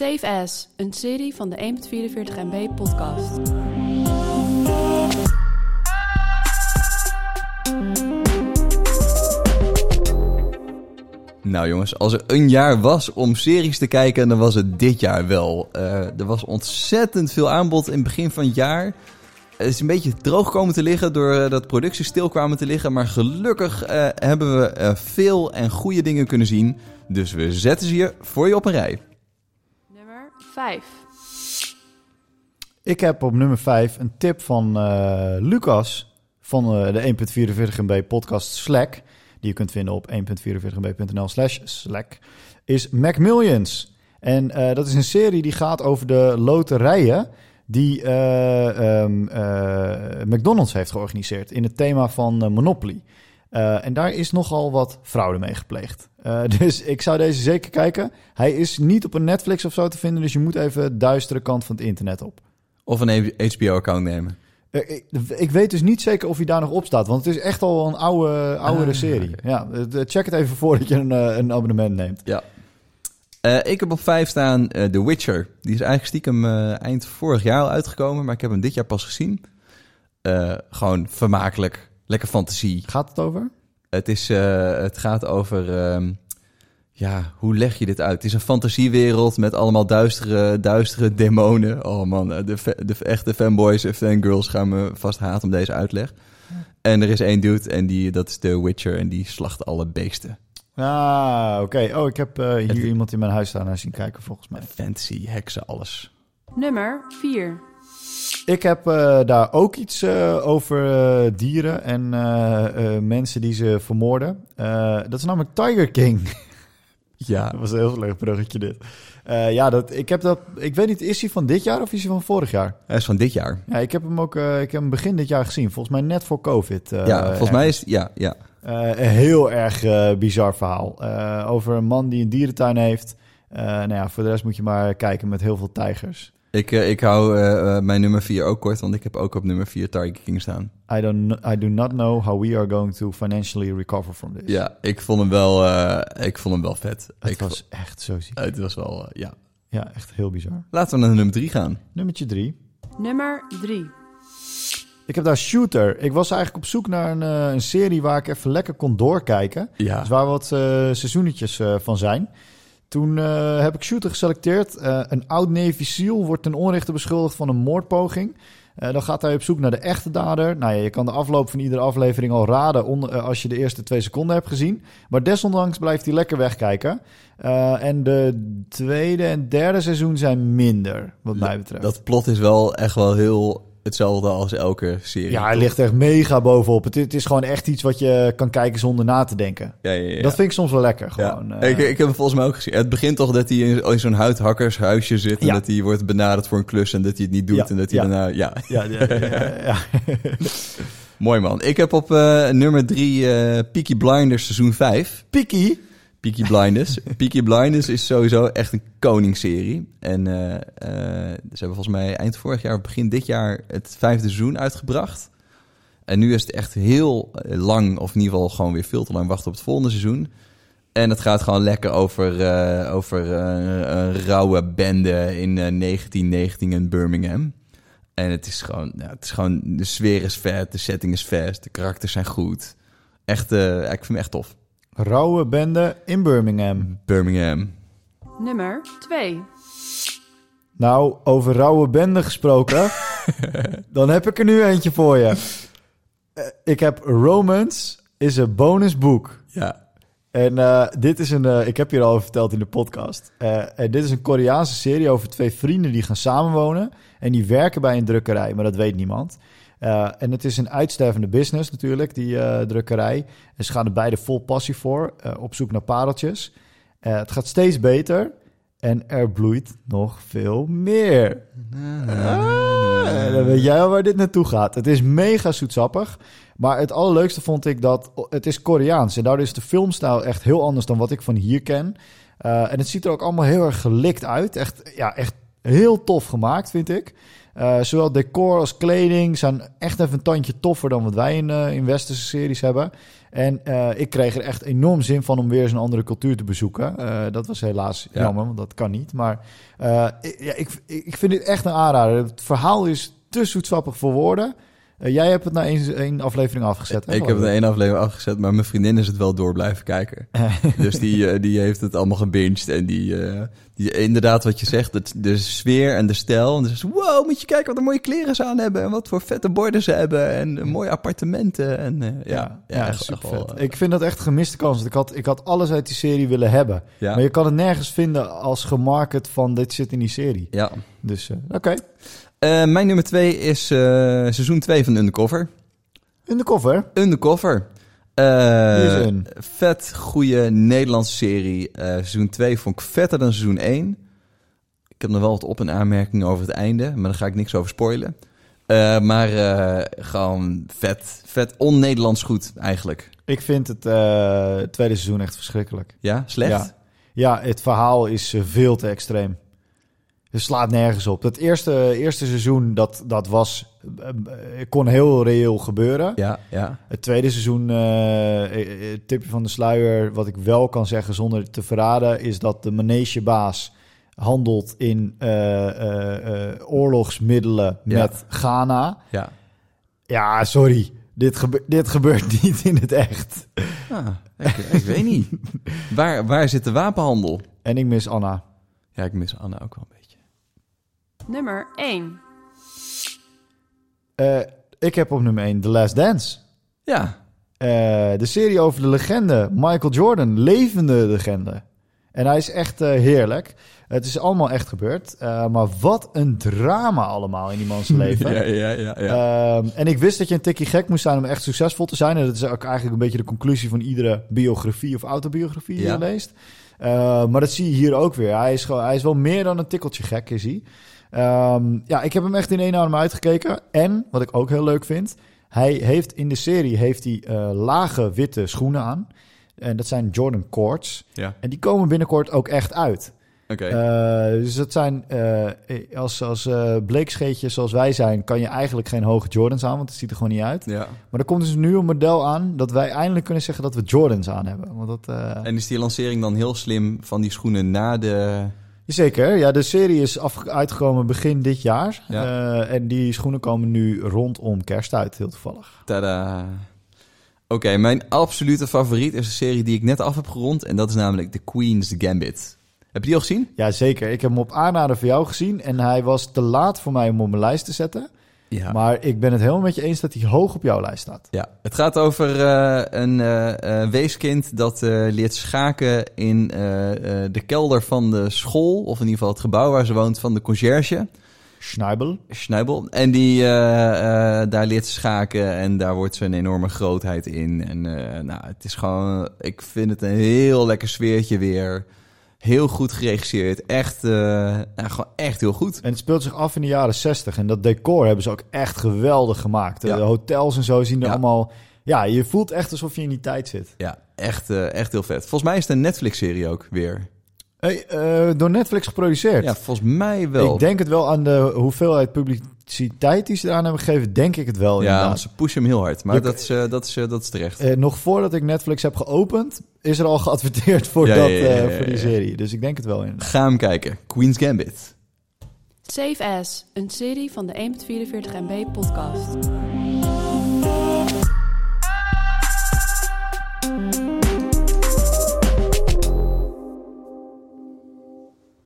Safe As, een serie van de 1.44 MB podcast. Nou jongens, als er een jaar was om series te kijken, dan was het dit jaar wel. Eh, er was ontzettend veel aanbod in het begin van het jaar. Het is een beetje droog komen te liggen doordat producties stil kwamen te liggen. Maar gelukkig eh, hebben we eh, veel en goede dingen kunnen zien. Dus we zetten ze hier voor je op een rij. 5. Ik heb op nummer 5 een tip van eh, Lucas van eh, de 1.44 MB podcast Slack. Die je kunt vinden op 1.44mb.nl slash Slack. Is Macmillions. En eh, dat is een serie die gaat over de loterijen die eh, ehm, eh, McDonald's heeft georganiseerd in het thema van Monopoly. Eh, en daar is nogal wat fraude mee gepleegd. Eh, dus ik zou deze zeker kijken. Hij is niet op een Netflix of zo te vinden, dus je moet even de duistere kant van het internet op. Of een HBO-account nemen. Eh, ik, ik weet dus niet zeker of hij daar nog op staat, want het is echt al een oude, oudere Ah, serie. Ja, check het even voordat je een, een abonnement neemt. Ja. Ik heb op 5 staan The Witcher. Die is eigenlijk stiekem eind vorig jaar al uitgekomen, maar ik heb hem dit jaar pas gezien. Gewoon vermakelijk, lekker fantasie. Gaat het over? Het, is, eh, het gaat over, ehm, ja, hoe leg je dit uit? Het is een fantasiewereld met allemaal duistere, duistere demonen. Oh man, eh, de, de echte fanboys en fangirls gaan me vast haten om deze uitleg. En er is één dude en die, dat is The Witcher en die slacht alle beesten. Ah, oké. Oh, ik heb eh, hier Het- iemand in mijn huis staan naar zien kijken, volgens mij. Fantasy, heksen, alles. Nummer 4. Ik heb eh, daar ook iets eh, over eh, dieren en mensen die ze vermoorden. Dat is namelijk Tiger King. Ja, Dat was een heel slecht bruggetje dit. Ja, dat, ik heb dat... Ik weet niet, is hij van dit jaar of is hij van vorig jaar? hij is van dit jaar. Ja, ik heb hem ook ik heb hem begin dit jaar gezien. Volgens mij net voor COVID. ja, volgens mij is ja, ja. Een heel erg bizar verhaal. Over een man die een dierentuin heeft. Nou ja, voor de rest moet je maar kijken met heel veel tijgers. Ik, eh, ik hou eh, eh, mijn nummer 4 ook kort, want ik heb ook op nummer 4 Tiger King staan. I, don't, I do not know how we are going to financially recover from this. Ja, ik vond hem wel, eh, ik vond hem wel vet. Het ik was echt zo ziek. het was wel, ja. Ja, echt heel bizar. Laten we naar nummer 3 gaan. Nummertje drie. Nummer 3. Ik heb daar Shooter. Ik was eigenlijk op zoek naar een, een serie waar ik even lekker kon doorkijken. Ja, Dus waar wat eh seizoenetjes eh, van zijn. Toen eh, heb ik Shooter geselecteerd. Eh, een oud Navy SEAL wordt ten onrechte beschuldigd van een moordpoging. Eh, dan gaat hij op zoek naar de echte dader. Nou ja, je kan de afloop van iedere aflevering al raden onder, als je de eerste twee seconden hebt gezien. Maar desondanks blijft hij lekker wegkijken. En de tweede en derde seizoen zijn minder, wat mij betreft. dat plot is wel echt wel heel hetzelfde als elke serie. ja, hij ligt echt mega bovenop. Het, het is gewoon echt iets wat je kan kijken zonder na te denken. Ja, ja, ja. Dat vind ik soms wel lekker. Gewoon, eh. ik, ik heb hem volgens mij ook gezien. Het begint toch dat hij in, in zo'n huidhakkershuisje zit... en dat hij wordt benaderd voor een klus en dat hij het niet doet... En dat hij daarna... Ja, ja, ja, mooi man. Ik heb op eh, nummer 3 eh Peaky Blinders seizoen 5. Piki. Peaky Blinders. Peaky Blinders is sowieso echt een koningsserie. En eh, eh, ze hebben volgens mij eind vorig jaar, begin dit jaar, het vijfde seizoen uitgebracht. En nu is het echt heel eh, lang, of in ieder geval gewoon weer veel te lang wachten op het volgende seizoen. En het gaat gewoon lekker over, over een rauwe bende in eh, 1919 in Birmingham. En het is gewoon, ja, het is gewoon, de sfeer is vet, de setting is vet, de karakters zijn goed. Echt, ik vind hem echt tof. Rauwe bende in Birmingham. Birmingham. Nummer 2. Nou, over rauwe bende gesproken. dan heb ik er nu eentje voor je. Eh, ik heb Romance is een bonusboek. Ja. En eh, dit is een, eh, ik heb hier al over verteld in de podcast. Eh, en dit is een Koreaanse serie over twee vrienden die gaan samenwonen. En die werken bij een drukkerij, maar dat weet niemand. Eh, en het is een uitstervende business natuurlijk, die eh, drukkerij. En ze gaan er beide vol passie voor, eh, op zoek naar pareltjes. Het gaat steeds beter en er bloeit nog veel meer. Ah, dan weet jij waar dit naartoe gaat. Het is mega zoetsappig. Maar het allerleukste vond ik dat het is Koreaans. En daardoor is de filmstijl echt heel anders dan wat ik van hier ken. En het ziet er ook allemaal heel erg gelikt uit. Echt, ja, echt heel tof gemaakt, vind ik. Eh, zowel decor als kleding zijn echt even een tandje toffer dan wat wij in, eh, in westerse series hebben. En eh, ik kreeg er echt enorm zin van om weer eens een andere cultuur te bezoeken. Dat was helaas Ja. jammer, want dat kan niet. Maar ik, ja, ik, ik vind dit echt een aanrader. Het verhaal is te zoetsappig voor woorden. Eh, jij hebt het na één, één aflevering afgezet. hè, Ik heb het in één aflevering afgezet, maar mijn vriendin is het wel door blijven kijken. dus die, eh, die heeft het allemaal gebinged. En die, eh, die inderdaad wat je zegt, het, de sfeer en de stijl. En dus, wow, moet je kijken wat een mooie kleren ze aan hebben. En wat voor vette borden ze hebben. En mooie appartementen. En, ja, Ja, ja, echt- super vet. Ik vind dat echt een gemiste kans. Want ik had, ik had alles uit die serie willen hebben. ja. Maar je kan het nergens vinden als gemarket van dit zit in die serie. ja. Dus oké. Eh, mijn nummer twee is eh, seizoen 2 van Undercover. In de cover. Undercover. Eh, in? vet goede Nederlandse serie. Seizoen 2 vond ik vetter dan seizoen 1. Ik heb nog wel wat op- en aanmerkingen over het einde, maar daar ga ik niks over spoilen. Maar gewoon vet, vet on-Nederlands goed eigenlijk. Ik vind het tweede seizoen echt verschrikkelijk. Ja, slecht? Ja. Ja, het verhaal is veel te extreem. Het slaat nergens op. Het eerste, eerste seizoen, dat, dat was, eh, kon heel reëel gebeuren. ja. ja. Het tweede seizoen, eh, eh, tipje van de sluier, wat ik wel kan zeggen zonder te verraden, is dat de manegebaas handelt in oorlogsmiddelen Ja. met Ghana. ja. Ja, sorry. Dit, gebe- dit gebeurt niet in het echt. Ah, ik, ik weet niet. Waar, waar zit de wapenhandel? En ik mis Anna. Ja, ik mis Anna ook wel een beetje. Nummer 1. Eh, ik heb op nummer 1 The Last Dance. Ja, Eh, de serie over de legende Michael Jordan, levende legende. En hij is echt eh, heerlijk. Het is allemaal echt gebeurd. Eh, maar wat een drama allemaal in die man's leven. ja, ja, ja. ja. Ehm, en ik wist dat je een tikkie gek moest zijn om echt succesvol te zijn. En dat is ook eigenlijk een beetje de conclusie van iedere biografie of autobiografie die Ja. je leest. Eh, maar dat zie je hier ook weer. Hij is, gewoon, hij is wel meer dan een tikkeltje gek, is hij. Ehm, ja, ik heb hem echt in één adem uitgekeken. En, wat ik ook heel leuk vind... hij heeft in de serie heeft hij, eh, lage witte schoenen aan. En dat zijn Jordan Courts. ja. En die komen binnenkort ook echt uit. Oké. Eh, dus dat zijn, eh, als, als eh bleekscheetjes zoals wij zijn, kan je eigenlijk geen hoge Jordans aan, want het ziet er gewoon niet uit. ja. Maar er komt dus nu een model aan dat wij eindelijk kunnen zeggen dat we Jordans aan hebben. Want dat, En is die lancering dan heel slim van die schoenen na de... Zeker, ja, de serie is af, uitgekomen begin dit jaar. Ja. En die schoenen komen nu rondom kerst uit, heel toevallig. Tada. Oké, mijn absolute favoriet is een serie die ik net af heb gerond. En dat is namelijk The Queen's Gambit. Heb je die al gezien? Ja, zeker. Ik heb hem op aanraden van jou gezien en hij was te laat voor mij om op mijn lijst te zetten. Ja. Maar ik ben het helemaal met je eens dat hij hoog op jouw lijst staat. ja. Het gaat over eh, een eh, eh, weeskind dat leert schaken in de kelder van de school. Of in ieder geval het gebouw waar ze woont van de conciërge. Schneibel. Schneibel. En die, daar leert ze schaken en daar wordt ze een enorme grootheid in. En nou, het is gewoon, ik vind het een heel lekker sfeertje weer. Heel goed geregisseerd. Echt, eh, nou, gewoon echt heel goed. En het speelt zich af in de jaren 60. En dat decor hebben ze ook echt geweldig gemaakt. De Ja. hotels en zo zien er Ja. allemaal... Ja, je voelt echt alsof je in die tijd zit. Ja, echt, eh, echt heel vet. Volgens mij is het een Netflix-serie ook weer. Hey, eh, door Netflix geproduceerd. Ja, volgens mij wel. Ik denk het wel aan de hoeveelheid publiciteit die ze eraan hebben gegeven. Denk ik het wel ja, inderdaad. ze pushen hem heel hard. Maar Je- dat, is, eh, dat, is, eh, dat is terecht. Eh, nog voordat ik Netflix heb geopend, is er al geadverteerd voor, Ja, dat, ja, ja, eh, ja, voor die ja. serie. Dus ik denk het wel inderdaad. Ga hem kijken. Queen's Gambit. Save As, een serie van de 1.44 MB podcast.